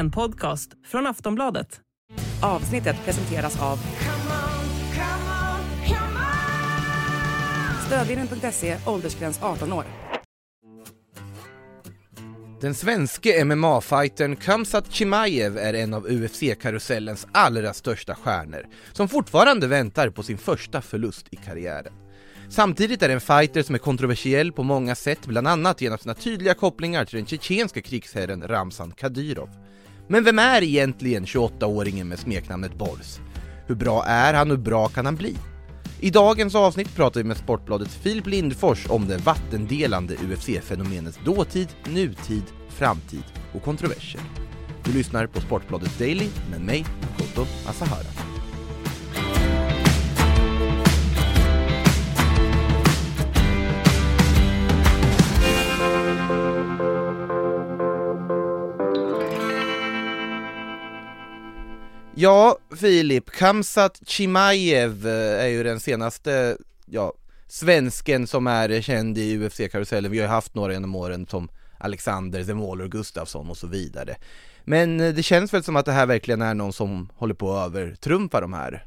En podcast från Aftonbladet. Avsnittet presenteras av Stödvinnen.se, åldersgräns 18 år. Den svenske MMA-fightern Kamsat Chimaev är en av UFC-karusellens allra största stjärnor, som fortfarande väntar på sin första förlust i karriären. Samtidigt är det en fighter som är kontroversiell på många sätt, bland annat genom sina tydliga kopplingar till den tjetjenska krigsherren Ramzan Kadyrov. Men vem är egentligen 28-åringen med smeknamnet Bors? Hur bra är han och hur bra kan han bli? I dagens avsnitt pratar vi med Sportbladets Filip Lindfors om det vattendelande UFC-fenomenets dåtid, nutid, framtid och kontroverser. Du lyssnar på Sportbladet Daily med mig, Koto Asahara. Ja, Filip, Kamsat Chimaev eh, är ju den senaste, ja, svensken som är känd i UFC-karusellen. Vi har ju haft några genom åren som Alexander, The Mauler, Gustafsson och så vidare. Men eh, det känns väl som att det här verkligen är någon som håller på att övertrumfa de här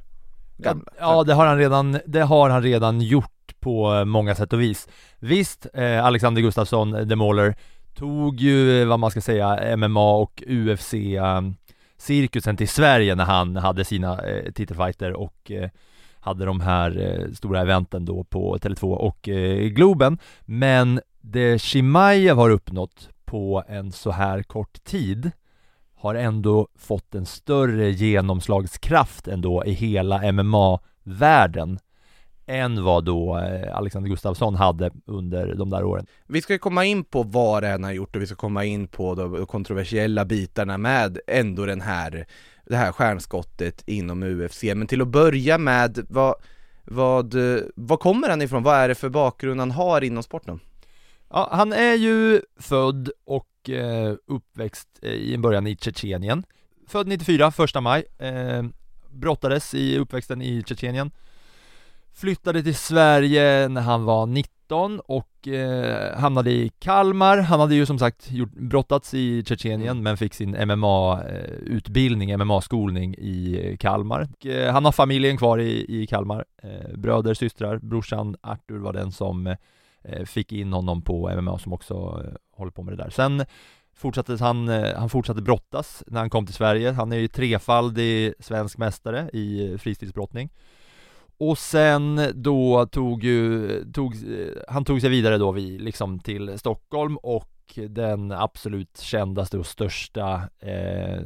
gamla? Ja, det har han redan, det har han redan gjort på eh, många sätt och vis. Visst, eh, Alexander Gustafsson, The Mauler, tog ju vad man ska säga MMA och UFC cirkusen till Sverige när han hade sina eh, titelfighter och eh, hade de här eh, stora eventen då på Tele2 och eh, Globen. Men det Chimaev har uppnått på en så här kort tid har ändå fått en större genomslagskraft ändå i hela MMA-världen än vad då eh, Alexander Gustafsson hade under de där åren. Vi ska komma in på vad det han har gjort och vi ska komma in på de kontroversiella bitarna med ändå den här, det här stjärnskottet inom UFC. Men till att börja med, vad, vad, vad kommer han ifrån? Vad är det för bakgrund han har inom sporten? Ja, han är ju född och eh, uppväxt i en början i Tjetjenien. Född 94, första maj. Eh, brottades i uppväxten i Tjetjenien Flyttade till Sverige när han var 19 och eh, hamnade i Kalmar. Han hade ju som sagt gjort, brottats i Tjetjenien mm. men fick sin MMA-utbildning, MMA-skolning i Kalmar. Och, eh, han har familjen kvar i, i Kalmar. Eh, bröder, systrar, brorsan Artur var den som eh, fick in honom på MMA som också eh, håller på med det där. Sen fortsatte han, eh, han fortsatte brottas när han kom till Sverige. Han är ju trefaldig svensk mästare i fristilsbrottning. Och sen då tog ju, tog, han tog sig vidare då vi liksom till Stockholm och den absolut kändaste och största eh,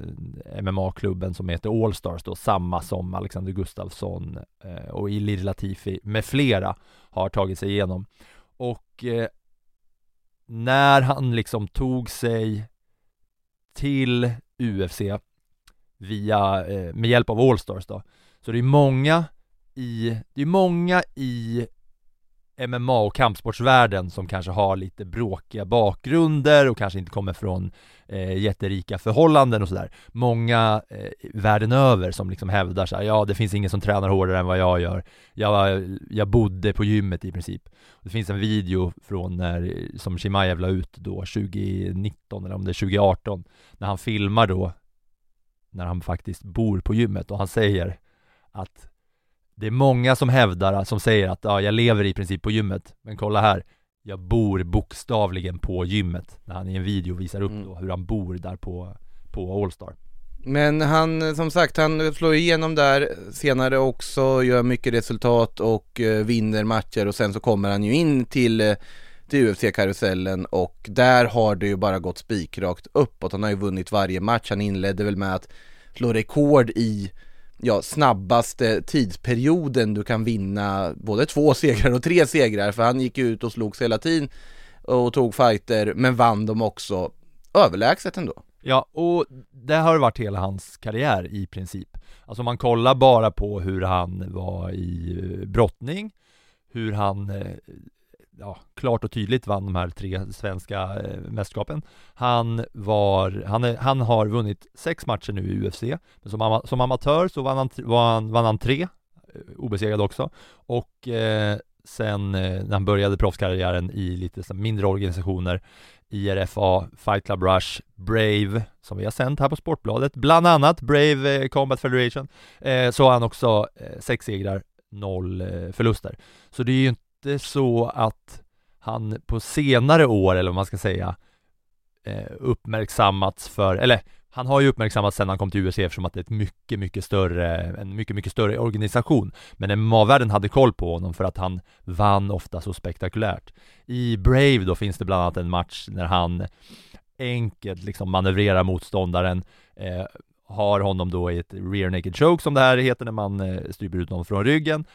MMA-klubben som heter Allstars då, samma som Alexander Gustafsson eh, och Ilir Latifi med flera har tagit sig igenom. Och eh, när han liksom tog sig till UFC via, eh, med hjälp av Allstars då, så det är många i, det är många i MMA och kampsportsvärlden som kanske har lite bråkiga bakgrunder och kanske inte kommer från eh, jätterika förhållanden och sådär. Många eh, världen över som liksom hävdar så här, ja det finns ingen som tränar hårdare än vad jag gör. Jag, jag bodde på gymmet i princip. Det finns en video från när, eh, som Chimaev la ut då 2019 eller om det är 2018, när han filmar då när han faktiskt bor på gymmet och han säger att det är många som hävdar, som säger att ja, jag lever i princip på gymmet, men kolla här, jag bor bokstavligen på gymmet, när han i en video visar upp mm. då hur han bor där på, på Allstar. Men han, som sagt, han slår igenom där senare också, gör mycket resultat och uh, vinner matcher och sen så kommer han ju in till, uh, till UFC-karusellen och där har det ju bara gått spikrakt uppåt. Han har ju vunnit varje match, han inledde väl med att slå rekord i ja, snabbaste tidsperioden du kan vinna både två segrar och tre segrar för han gick ut och slogs hela tiden och tog fighter men vann dem också överlägset ändå. Ja, och det har varit hela hans karriär i princip. Alltså om man kollar bara på hur han var i eh, brottning, hur han eh, ja, klart och tydligt vann de här tre svenska eh, mästerskapen. Han var, han, är, han har vunnit sex matcher nu i UFC, men som, ama, som amatör så vann han, vann, vann han tre, eh, obesegrad också, och eh, sen eh, när han började proffskarriären i lite så mindre organisationer IRFA, Fight Club Rush, Brave, som vi har sänt här på Sportbladet, bland annat Brave eh, Combat Federation, eh, så har han också eh, sex segrar, noll eh, förluster. Så det är ju inte så att han på senare år, eller vad man ska säga, eh, uppmärksammats för, eller han har ju uppmärksammats sen han kom till UFC eftersom att det är ett mycket, mycket större, en mycket, mycket större organisation. Men MMA-världen hade koll på honom för att han vann ofta så spektakulärt. I Brave då finns det bland annat en match när han enkelt liksom manövrerar motståndaren, eh, har honom då i ett rear naked choke som det här heter när man eh, stryper ut någon från ryggen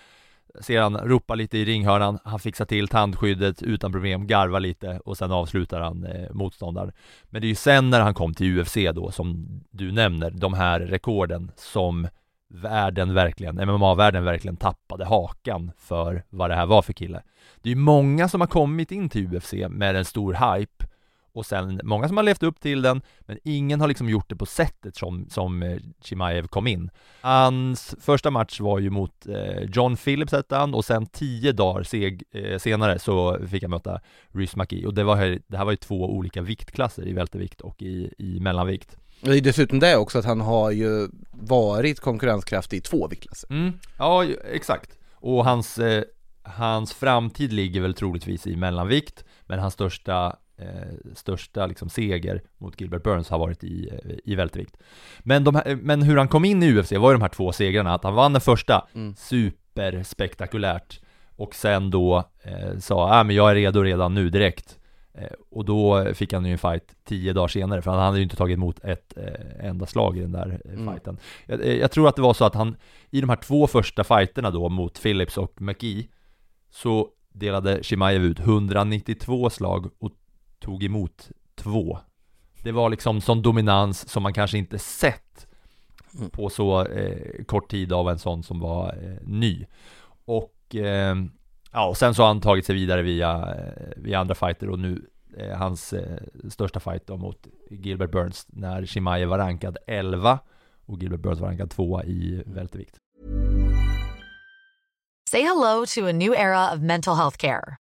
ser han ropa lite i ringhörnan, han fixar till tandskyddet utan problem, garvar lite och sen avslutar han eh, motståndaren. Men det är ju sen när han kom till UFC då, som du nämner, de här rekorden som världen verkligen, MMA-världen verkligen tappade hakan för vad det här var för kille. Det är ju många som har kommit in till UFC med en stor hype och sen många som har levt upp till den, men ingen har liksom gjort det på sättet som, som eh, Chimaev kom in. Hans första match var ju mot eh, John Phillips hette han och sen tio dagar seg, eh, senare så fick han möta Rhys McGee och det, var, det här var ju två olika viktklasser i vältervikt och i, i mellanvikt. Det är dessutom det också att han har ju varit konkurrenskraftig i två viktklasser. Mm, ja, exakt. Och hans, eh, hans framtid ligger väl troligtvis i mellanvikt, men hans största eh, största liksom, seger mot Gilbert Burns har varit i, eh, i vältervikt. Men, de här, men hur han kom in i UFC var ju de här två segrarna, att han vann den första, mm. superspektakulärt, och sen då eh, sa ah, men jag är redo redan nu direkt. Eh, och då fick han ju en fight tio dagar senare, för han hade ju inte tagit emot ett eh, enda slag i den där eh, mm. fighten. Jag, jag, tror att det var så att han, i de här två första fighterna då mot Phillips och McGee, så delade Shimaev ut 192 slag och tog emot två. Det var liksom sån dominans som man kanske inte sett mm. på så eh, kort tid av en sån som var eh, ny. Och eh, ja, och sen så har han tagit sig vidare via, eh, via andra fighter och nu eh, hans eh, största fight då mot Gilbert Burns när Shimaev var rankad 11 och Gilbert Burns var rankad 2 i vältervikt. Say hello to a new era of mental health care.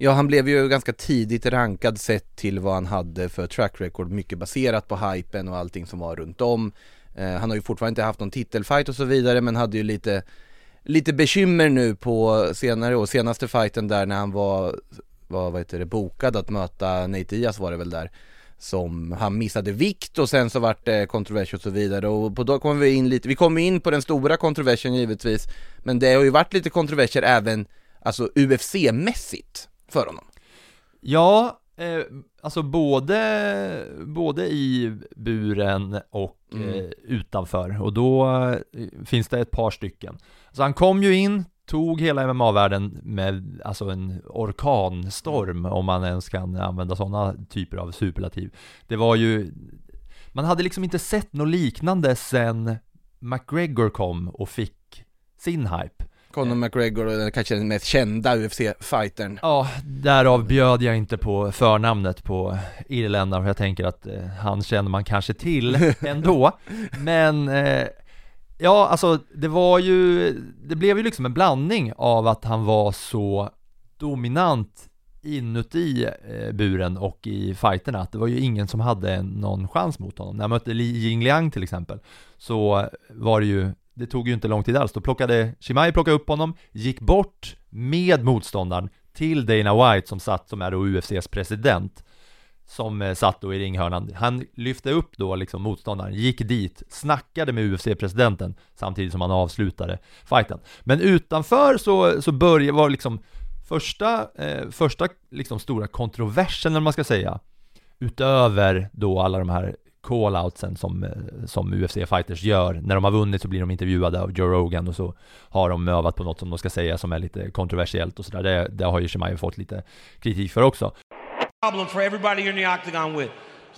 Ja, han blev ju ganska tidigt rankad sett till vad han hade för track record, mycket baserat på hypen och allting som var runt om. Eh, han har ju fortfarande inte haft någon titelfight och så vidare, men hade ju lite, lite bekymmer nu på senare år, senaste fighten där när han var, var vad heter det, bokad att möta Nate Diaz var det väl där som han missade vikt och sen så vart det kontrovers och så vidare och på då kommer vi in lite, vi kommer in på den stora kontroversen givetvis men det har ju varit lite kontroverser även alltså UFC-mässigt för honom? Ja, eh, alltså både, både i buren och mm. eh, utanför och då eh, finns det ett par stycken. Så han kom ju in, tog hela MMA-världen med alltså en orkanstorm om man ens kan använda sådana typer av superlativ. Det var ju, man hade liksom inte sett något liknande sen McGregor kom och fick sin hype. Conor McGregor och den kanske den mest kända UFC-fightern Ja, därav bjöd jag inte på förnamnet på irländaren för jag tänker att eh, han känner man kanske till ändå. Men eh, Ja, alltså det var ju, det blev ju liksom en blandning av att han var så dominant inuti eh, buren och i fighterna att det var ju ingen som hade någon chans mot honom. När jag mötte Li Jingliang till exempel så var det ju det tog ju inte lång tid alls, då plockade Shimai plockade upp honom, gick bort med motståndaren till Dana White som satt som är då UFCs president som eh, satt då i ringhörnan, han lyfte upp då liksom motståndaren, gick dit, snackade med UFC-presidenten samtidigt som han avslutade fighten. Men utanför så, så började, var liksom första, eh, första liksom stora kontroversen, eller man ska säga, utöver då alla de här call-outsen som, eh, som UFC-fighters gör. När de har vunnit så blir de intervjuade av Joe Rogan och så har de övat på något som de ska säga som är lite kontroversiellt och sådär. Det, det har ju Chimaev fått lite kritik för också. problem for everybody you're in the octagon with.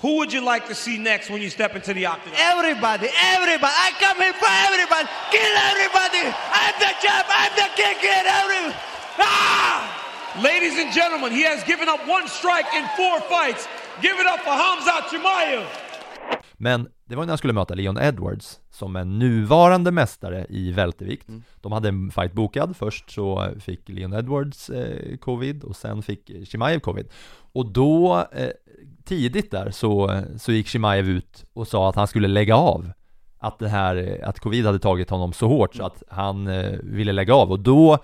Who would you like to see next when you step into the octagon? Everybody, everybody. I come here for everybody. Kill everybody. I'm the champ. I'm the king. Kill everybody. Ah! Ladies and gentlemen, he has given up one strike in four fights. Give it up for Hamza Chimaev. Men det var när han skulle möta Leon Edwards som är nuvarande mästare i vältervikt. Mm. De hade en fight bokad, först så fick Leon Edwards eh, covid och sen fick Chimaev covid. Och då, eh, tidigt där, så, så gick Chimaev ut och sa att han skulle lägga av. Att det här, att covid hade tagit honom så hårt så att han eh, ville lägga av och då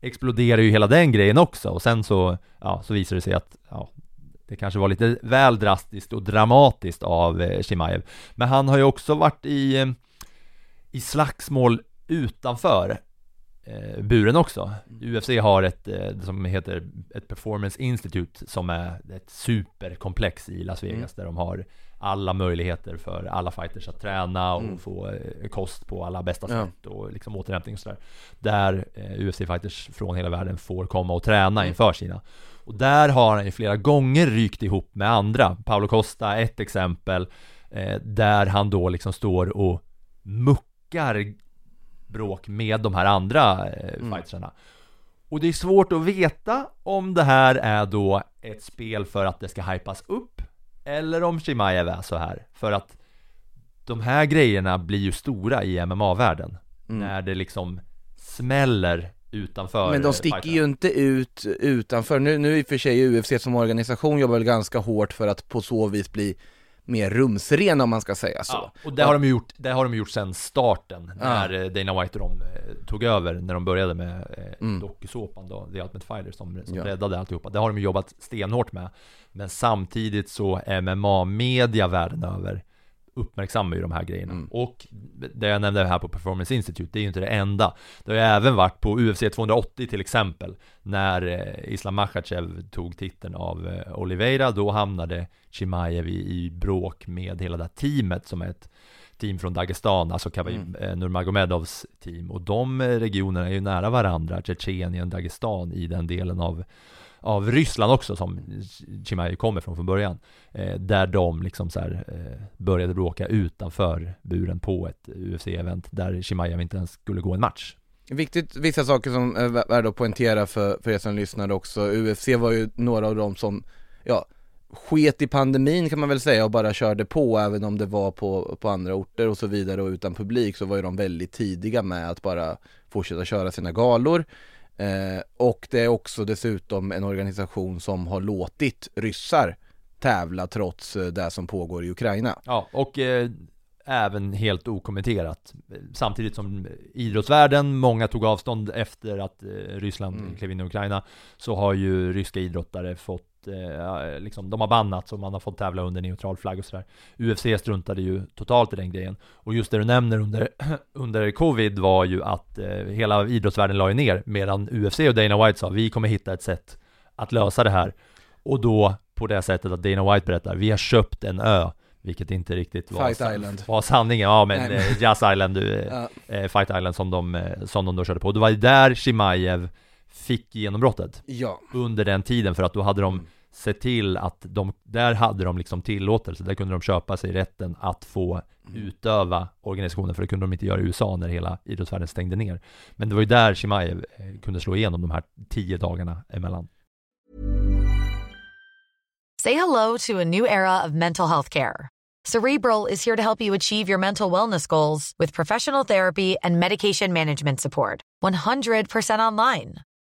exploderade ju hela den grejen också och sen så, ja, så visade det sig att, ja, det kanske var lite väl drastiskt och dramatiskt av eh, Shimaev. Chimaev. Men han har ju också varit i, eh, i slagsmål utanför eh, buren också. UFC har ett eh, som heter ett Performance Institute som är ett superkomplex i Las Vegas där de har alla möjligheter för alla fighters att träna och få eh, kost på alla bästa Ja. sätt och liksom återhämtning och sådär. Där eh, UFC-fighters från hela världen får komma och träna inför sina. Och där har han ju flera gånger rykt ihop med andra. Paolo Costa, ett exempel, eh, där han då liksom står och muckar bråk med de här andra eh, fightersarna. Och det är svårt att veta om det här är då ett spel för att det ska hypas upp eller om Chimaev är så här. För att de här grejerna blir ju stora i MMA-världen. När det liksom smäller utanför Mm. Men de sticker fighterna. ju inte ut utanför. Nu, nu i och för sig UFC som organisation jobbar väl ganska hårt för att på så vis bli mer rumsren om man ska säga så. Ja, och det har de ju gjort, det har de gjort sedan starten, när eh, Dana White och de eh, tog över, när de började med eh, dokusåpan då, The Ultimate Fighter som, som Ja. räddade alltihopa. Det har de ju jobbat stenhårt med. Men samtidigt så MMA-media världen över uppmärksammar ju de här grejerna. Och det jag nämnde här på Performance Institute, det är ju inte det enda. Det har ju även varit på UFC 280 till exempel, när eh, Islam Makhachev tog titeln av eh, Oliveira, då hamnade Chimaev i, i bråk med hela det här teamet som är ett team från Dagestan, alltså Khabib eh, Nurmagomedovs team. Och de regionerna är ju nära varandra, Tjetjenien, Dagestan i den delen av av Ryssland också som Chimaev kommer från från början eh, Där de liksom så här, eh, började bråka utanför buren på ett UFC-event där Chimaev inte ens skulle gå en match Viktigt, vissa saker som är värda att poängtera för, för er som lyssnar också. UFC var ju några av dem som, ja, sket i pandemin kan man väl säga och bara körde på även om det var på, på andra orter och så vidare och utan publik så var ju de väldigt tidiga med att bara fortsätta köra sina galor. Eh, och det är också dessutom en organisation som har låtit ryssar tävla trots eh, det som pågår i Ukraina. Ja, och eh, även helt okommenterat Samtidigt som idrottsvärlden, många tog avstånd efter att eh, Ryssland klev in i Ukraina Så har ju ryska idrottare fått, eh, liksom, de har bannats och man har fått tävla under neutral flagg och sådär. UFC struntade ju totalt i den grejen. Och just det du nämner under, under covid var ju att eh, hela idrottsvärlden la ju ner Medan UFC och Dana White sa, vi kommer hitta ett sätt att lösa det här. Och då på det sättet att Dana White berättar, vi har köpt en ö. Vilket inte riktigt var, Fight Island. var sanningen, ja men eh, Jazz Island, eh, Ja. eh, Fight Island som de, eh, som de då körde på. Det var där Chimaev fick genombrottet. Ja, under den tiden för att då hade de Sett till att de, där hade de liksom tillåtelse, där kunde de köpa sig rätten att få Mm. utöva organisationen för det kunde de inte göra i USA när hela idrottsvärlden stängde ner. Men det var ju där Chimaev eh, kunde slå igenom de här tio dagarna emellan. Say hello to a new era of mental health care. Cerebral is here to help you achieve your mental wellness goals with professional therapy and medication management support. 100% online.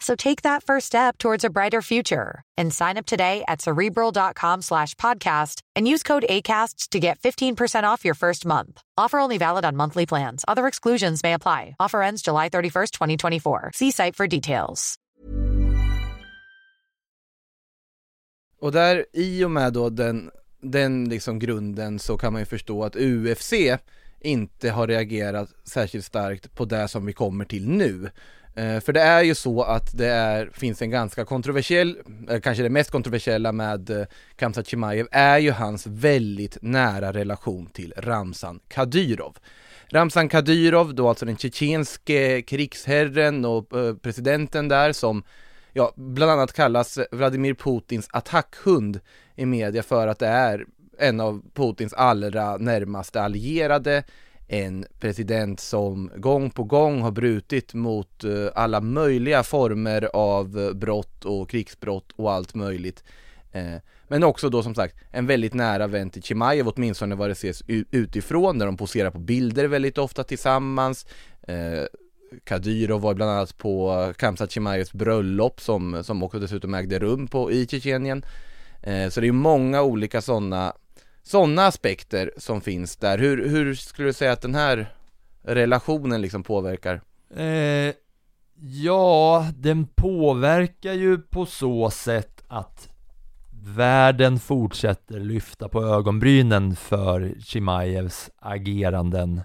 So take that first step towards a brighter future and sign up today at cerebral.com slash podcast and use code ACasts to get 15% off your first month. Offer only valid on monthly plans. Other exclusions may apply. Offer ends July 31st, 2024. See site for details. Och där, i och med då den, den liksom grunden så kan man ju förstå att UFC inte har reagerat särskilt starkt på det som vi kommer till nu. Eh, för det är ju så att det är, finns en ganska kontroversiell, eh, kanske det mest kontroversiella med eh, Kamsat Chimaev är ju hans väldigt nära relation till Ramzan Kadyrov. Ramzan Kadyrov, då alltså den tjetjenske krigsherren och presidenten där som ja, bland annat kallas Vladimir Putins attackhund i media för att det är en av Putins allra närmaste allierade, en president som gång på gång har brutit mot eh, alla möjliga former av brott och krigsbrott och allt möjligt. Eh, men också då som sagt en väldigt nära vän till Chimaev, åtminstone vad det ses utifrån, där de poserar på bilder väldigt ofta tillsammans. Eh, Kadyrov var bland annat på Kamsat Chimaevs bröllop som, som också dessutom ägde rum på, i Tjetjenien. Så det är många olika sådana sådana aspekter som finns där. Hur, hur skulle du säga att den här relationen liksom påverkar? Eh, ja, den påverkar ju på så sätt att världen fortsätter lyfta på ögonbrynen för Chimaevs ageranden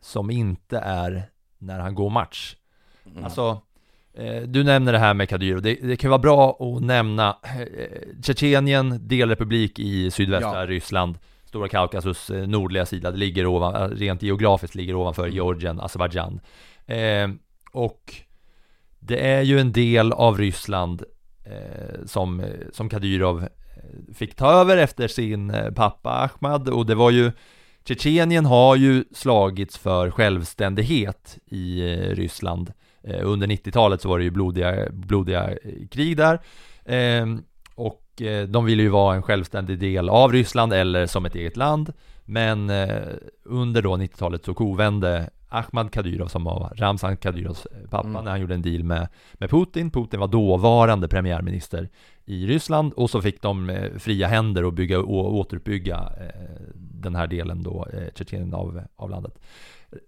som inte är när han går match. Mm. Alltså, du nämner det här med Kadyrov, det, det, kan vara bra att nämna eh, Tjetjenien, delrepublik i sydvästra ja. Ryssland, Stora Kaukasus eh, nordliga sida, det ligger ovan, rent geografiskt ligger ovanför mm. Georgien, Azerbajdzjan. Eh, och det är ju en del av Ryssland eh, som, som Kadyrov fick ta över efter sin pappa Ahmad och det var ju Tjetjenien har ju slagits för självständighet i Ryssland Eh, under 90-talet så var det ju blodiga, blodiga eh, krig där. Ehm, och eh, de ville ju vara en självständig del av Ryssland eller som ett eget land. Men under då 90-talet så kovände Ahmad Kadyrov som var Ramzan Kadyrovs pappa mm. när han gjorde en deal med, med Putin. Putin var dåvarande premiärminister i Ryssland och så fick de fria händer att bygga och återuppbygga den här delen då, Tjetjenien av, av landet.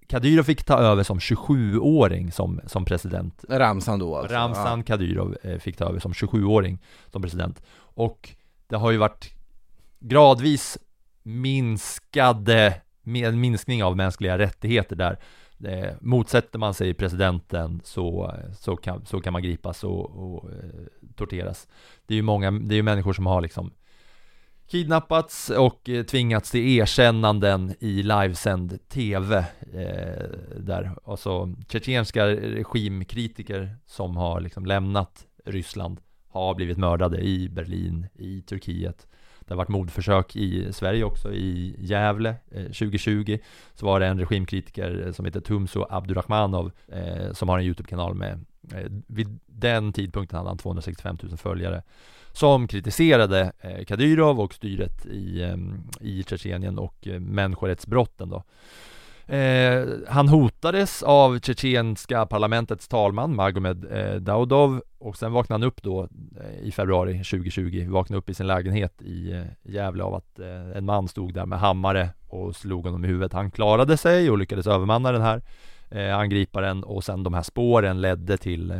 Kadyrov fick ta över som 27-åring som, som president Ramzan då alltså? Ramzan ja. Kadyrov eh, fick ta över som 27-åring som president Och det har ju varit gradvis minskade, med minskning av mänskliga rättigheter där eh, Motsätter man sig presidenten så, så, kan, så kan man gripas och, och eh, torteras Det är ju många, det är ju människor som har liksom kidnappats och eh, tvingats till erkännanden i livesänd TV eh, där, alltså tjetjenska regimkritiker som har liksom lämnat Ryssland har blivit mördade i Berlin, i Turkiet. Det har varit mordförsök i Sverige också, i Gävle eh, 2020 så var det en regimkritiker eh, som heter Tumso Abdurrahmanov eh, som har en YouTube-kanal med Eh, vid den tidpunkten hade han 265 000 följare som kritiserade eh, Kadyrov och styret i, ehm, i Tjetjenien och eh, människorättsbrotten då. Eh, han hotades av tjetjenska parlamentets talman Magomed eh, Daudov och sen vaknade han upp då eh, i februari 2020, vaknade upp i sin lägenhet i eh, Gävle av att en man stod där med hammare och slog honom i huvudet. Han klarade sig och lyckades övermanna den här eh, angriparen och sen de här spåren ledde till eh,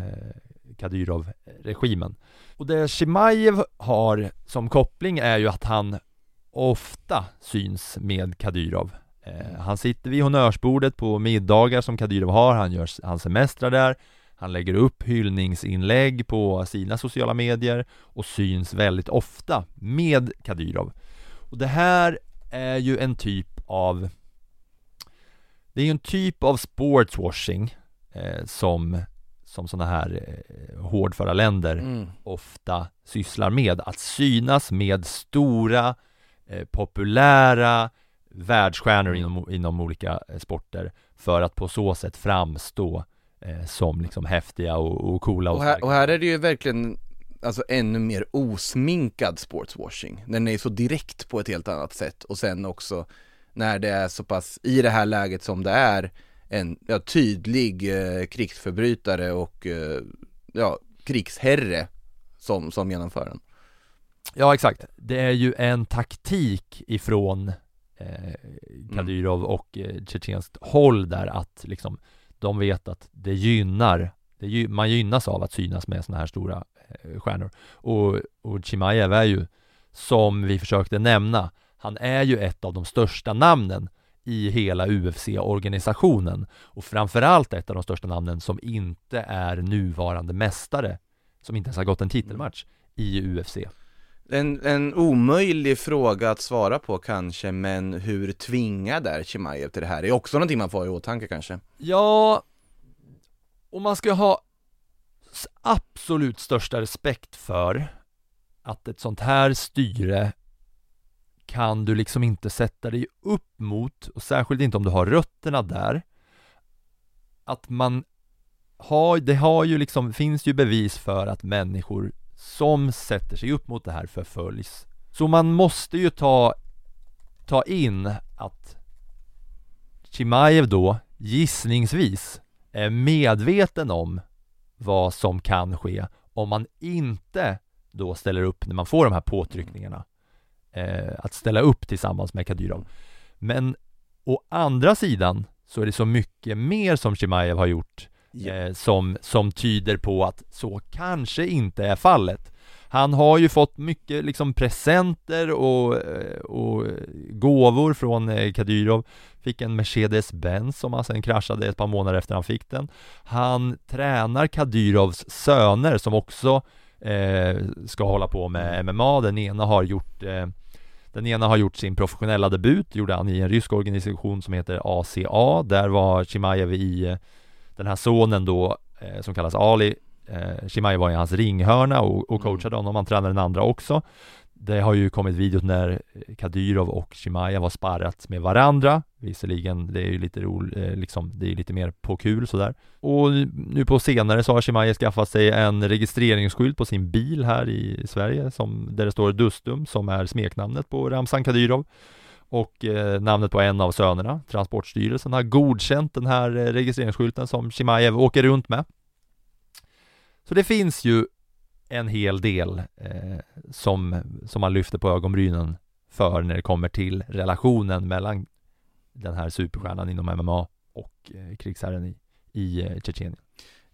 Kadyrov-regimen. Och det Shimaev har som koppling är ju att han ofta syns med Kadyrov. Eh, han sitter vid honnörsbordet på middagar som Kadyrov har, han gör hans semestrar där, han lägger upp hyllningsinlägg på sina sociala medier och syns väldigt ofta med Kadyrov. Och det här är ju en typ av det är ju en typ av sportswashing eh, som som sådana här eh, hårdföra länder mm. ofta sysslar med, att synas med stora, eh, populära världsstjärnor mm. inom, inom olika eh, sporter för att på så sätt framstå eh, som liksom häftiga och, och coola och, och, här, och här är det ju verkligen alltså ännu mer osminkad sportswashing. Den är så direkt på ett helt annat sätt och sen också när det är så pass, i det här läget som det är, en ja, tydlig eh, krigsförbrytare och eh, ja, krigsherre som, som genomför den. Ja exakt, det är ju en taktik ifrån eh, Kadyrov och eh, tjetjenskt håll där att liksom de vet att det gynnar, det, man gynnas av att synas med sådana här stora eh, stjärnor. Och, och Chimaev är ju, som vi försökte nämna, han är ju ett av de största namnen i hela UFC-organisationen och framförallt ett av de största namnen som inte är nuvarande mästare, som inte ens har gått en titelmatch i UFC. En, en omöjlig fråga att svara på kanske, men hur tvingad är Chimaev till det här? Det är också någonting man får ha i åtanke kanske. Ja, och man ska ha absolut största respekt för att ett sånt här styre kan du liksom inte sätta dig upp mot, och särskilt inte om du har rötterna där, att man har, det har ju liksom, finns ju bevis för att människor som sätter sig upp mot det här förföljs. Så man måste ju ta, ta in att Chimaev då gissningsvis är medveten om vad som kan ske om man inte då ställer upp när man får de här påtryckningarna eh, att ställa upp tillsammans med Kadyrov. Men å andra sidan så är det så mycket mer som Chimaev har gjort eh, som, som tyder på att så kanske inte är fallet. Han har ju fått mycket liksom presenter och, eh, och gåvor från eh, Kadyrov Fick en Mercedes-Benz som han sen kraschade ett par månader efter han fick den Han tränar Kadyrovs söner som också eh, ska hålla på med MMA Den ena har gjort eh, den ena har gjort sin professionella debut, gjorde han i en rysk organisation som heter ACA Där var Chimaev i eh, den här sonen då eh, som kallas Ali. Eh, Chimaev var i hans ringhörna och, och coachade honom, han tränade den andra också det har ju kommit videos när Kadyrov och Chimaev har sparrat med varandra Visserligen, det är ju lite roligt, eh, liksom, det är lite mer på kul sådär Och nu på senare så har Chimaev skaffat sig en registreringsskylt på sin bil här i Sverige som, där det står Dustum som är smeknamnet på Ramzan Kadyrov och eh, namnet på en av sönerna. Transportstyrelsen har godkänt den här eh, registreringsskylten som Chimaev åker runt med. Så det finns ju en hel del eh, som, som man lyfter på ögonbrynen för när det kommer till relationen mellan den här superstjärnan inom MMA och eh, krigsherren i, i eh, Tjetjenien.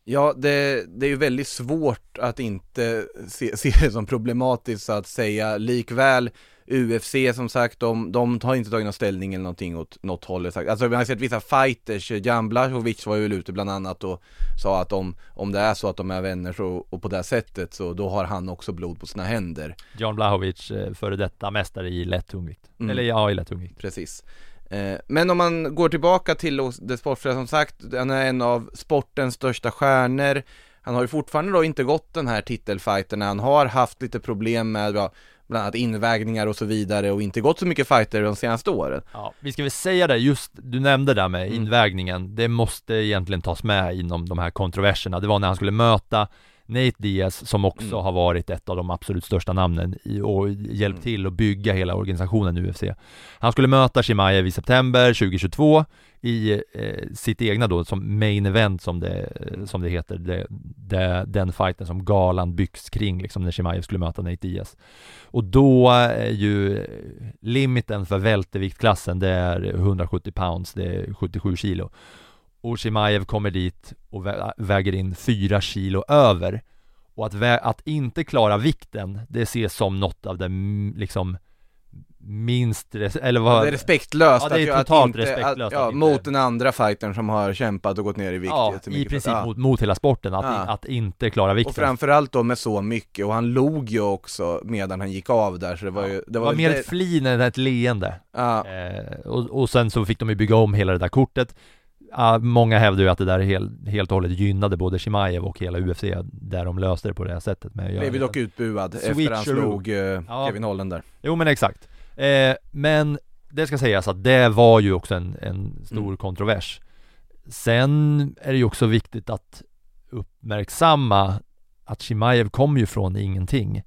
Ja, det, det är ju väldigt svårt att inte se, se det som problematiskt så att säga. Likväl UFC som sagt, de, de har inte tagit någon ställning eller någonting åt något håll. Alltså vi har sett vissa fighters, Jan Blachowicz var ju ute bland annat och sa att om, om det är så att de är vänner så, och på det här sättet så då har han också blod på sina händer. John Blachowicz, eh, före detta mästare i lätt tungvikt. Mm. Eller ja, i lätt tungvikt. Precis. Eh, Men om man går tillbaka till det sportsliga som sagt, han är en av sportens största stjärnor. Han har ju fortfarande då inte gått den här titelfighten, han har haft lite problem med bland annat invägningar och så vidare och inte gått så mycket fighter de senaste åren. Ja, vi ska väl säga det, just du nämnde det med Mm. invägningen, det måste egentligen tas med inom de här kontroverserna. Det var när han skulle möta Nate Diaz som också Mm. har varit ett av de absolut största namnen i, och hjälpt Mm. till att bygga hela organisationen UFC. Han skulle möta Chimaev i september 2022 i eh, sitt egna då, som main event som det, som det heter, det, det, den fighten som galan byggs kring liksom när Chimaev skulle möta Nate Diaz. Och då är ju limiten för välterviktklassen det är 170 pounds, det är 77 kilo. Och Chimaev kommer dit och vä- väger in 4 kilo över. Och att, att inte klara vikten, det ses som något av det liksom minst, eller vad? Det är respektlöst Ja, det är totalt inte, respektlöst att, ja, att mot den andra fightern som har kämpat och gått ner i vikt Ja, i princip Ja. mot, mot hela sporten, att, Ja. att inte klara vikten. Och framförallt då med så mycket, och han log ju också medan han gick av där så det var ju, det det var, var mer ett flin än ett leende. ja, Eh, och, och sen så fick de ju bygga om hela det där kortet Ja, Många hävdar ju att det där helt, helt och hållet gynnade både Chimaev och hela UFC där de löste det på det här sättet att göra blev ju dock utbuad efter han slog eh, Ja. Kevin Holland där. Jo men exakt eh, Men det ska sägas att det var ju också en, en stor Mm. kontrovers Sen är det ju också viktigt att uppmärksamma att Chimaev kom ju från ingenting.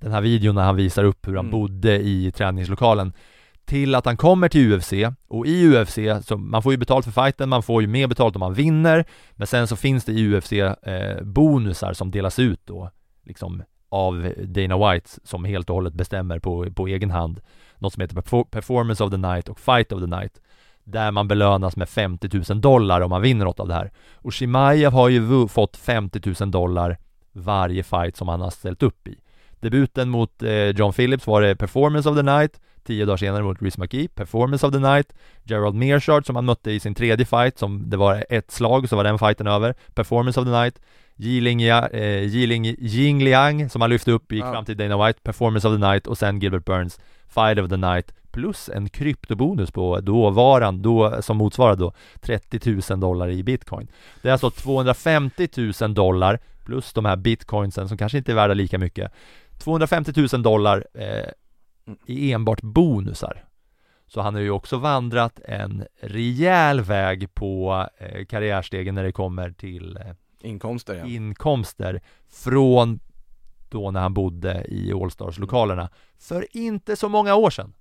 Den här videon när han visar upp hur han Mm. bodde i träningslokalen till att han kommer till UFC och i UFC, så man får ju betalt för fighten, man får ju mer betalt om man vinner. Men sen så finns det i UFC eh, bonusar som delas ut då liksom av Dana White som helt och hållet bestämmer på, på egen hand. Något som heter Performance of the Night och Fight of the Night. Där man belönas med 50 000 dollar om man vinner något av det här. Och Shimaev har ju fått 50 000 dollar varje fight som han har ställt upp i. Debuten mot eh, John Phillips var det Performance of the Night. Tio dagar senare mot Rhys McKee, Performance of the Night. Gerald Mearshart som han mötte i sin tredje fight som det var ett slag så var den fighten över. Performance of the Night. Jiling, eh, Jiling Ying Liang som han lyfte upp gick Ja. fram till Dana White. Performance of the Night och sen Gilbert Burns Fight of the Night. Plus en kryptobonus på dåvarande, då, som motsvarar då 30 000 dollar i bitcoin. Det är alltså 250 000 dollar plus de här bitcoinsen som kanske inte är värda lika mycket. 250 000 dollar eh, i enbart bonusar så han har ju också vandrat en rejäl väg på eh, karriärstegen när det kommer till eh, Inkomster ja. inkomster från då när han bodde i Allstars-lokalerna för inte så många år sedan.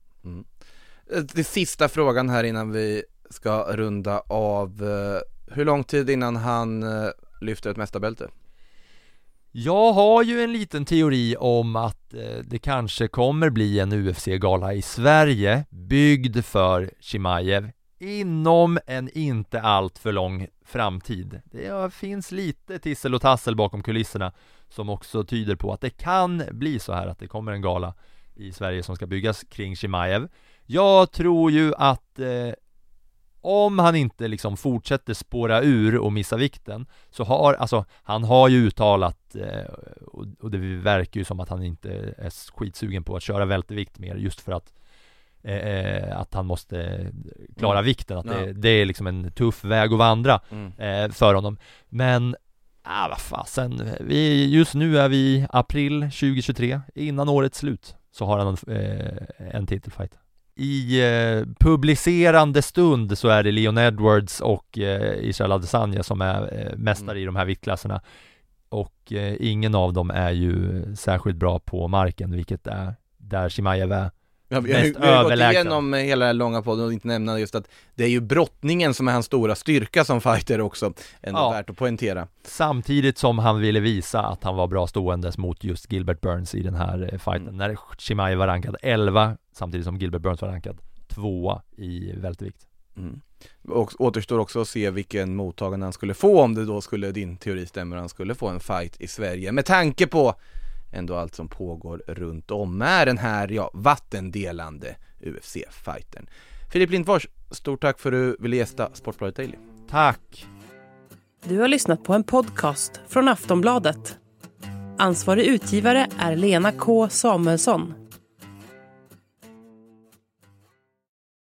Eh, Det sista frågan här innan vi ska runda av. eh, Hur lång tid innan han eh, lyfter ett mästarbälte? Jag har ju en liten teori om att eh, det kanske kommer bli en UFC-gala i Sverige byggd för Chimaev inom en inte allt för lång framtid. Det finns lite tissel och tassel bakom kulisserna som också tyder på att det kan bli så här att det kommer en gala i Sverige som ska byggas kring Chimaev. Jag tror ju att eh, om han inte liksom fortsätter spåra ur och missa vikten så har, alltså han har ju uttalat eh, och, och det verkar ju som att han inte är skitsugen på att köra vältervikt mer just för att eh, eh, att han måste klara Mm. vikten, att det, det är liksom en tuff väg att vandra Mm. eh, för honom Men, ah, vad fasen, vi, just nu är vi april 2023, innan årets slut så har han en, eh, en titelfight i eh, publicerande stund så är det Leon Edwards och eh, Israel Adesanya som är eh, mästare i de här viktklasserna. Och eh, ingen av dem är ju särskilt bra på marken vilket är där Chimaev är Ja, vi har, ju- Mest vi har gått igenom hela den långa podden och inte nämna just att det är ju brottningen som är hans stora styrka som fighter också, ändå Ja. värt att poängtera. Samtidigt som han ville visa att han var bra ståendes mot just Gilbert Burns i den här eh, fighten Mm. när Chimaev var rankad 11 samtidigt som Gilbert Burns var rankad 2 i vältervikt Mm. Och återstår också att se vilken mottagande han skulle få om det då skulle, din teori stämmer, han skulle få en fight i Sverige med tanke på ändå allt som pågår runt om med den här, ja, vattendelande UFC-fighten. Filip Lindfors, stort tack för att du ville gästa Sportbladet Daily. Tack! Du har lyssnat på en podcast från Aftonbladet. Ansvarig utgivare är Lena K Samuelsson.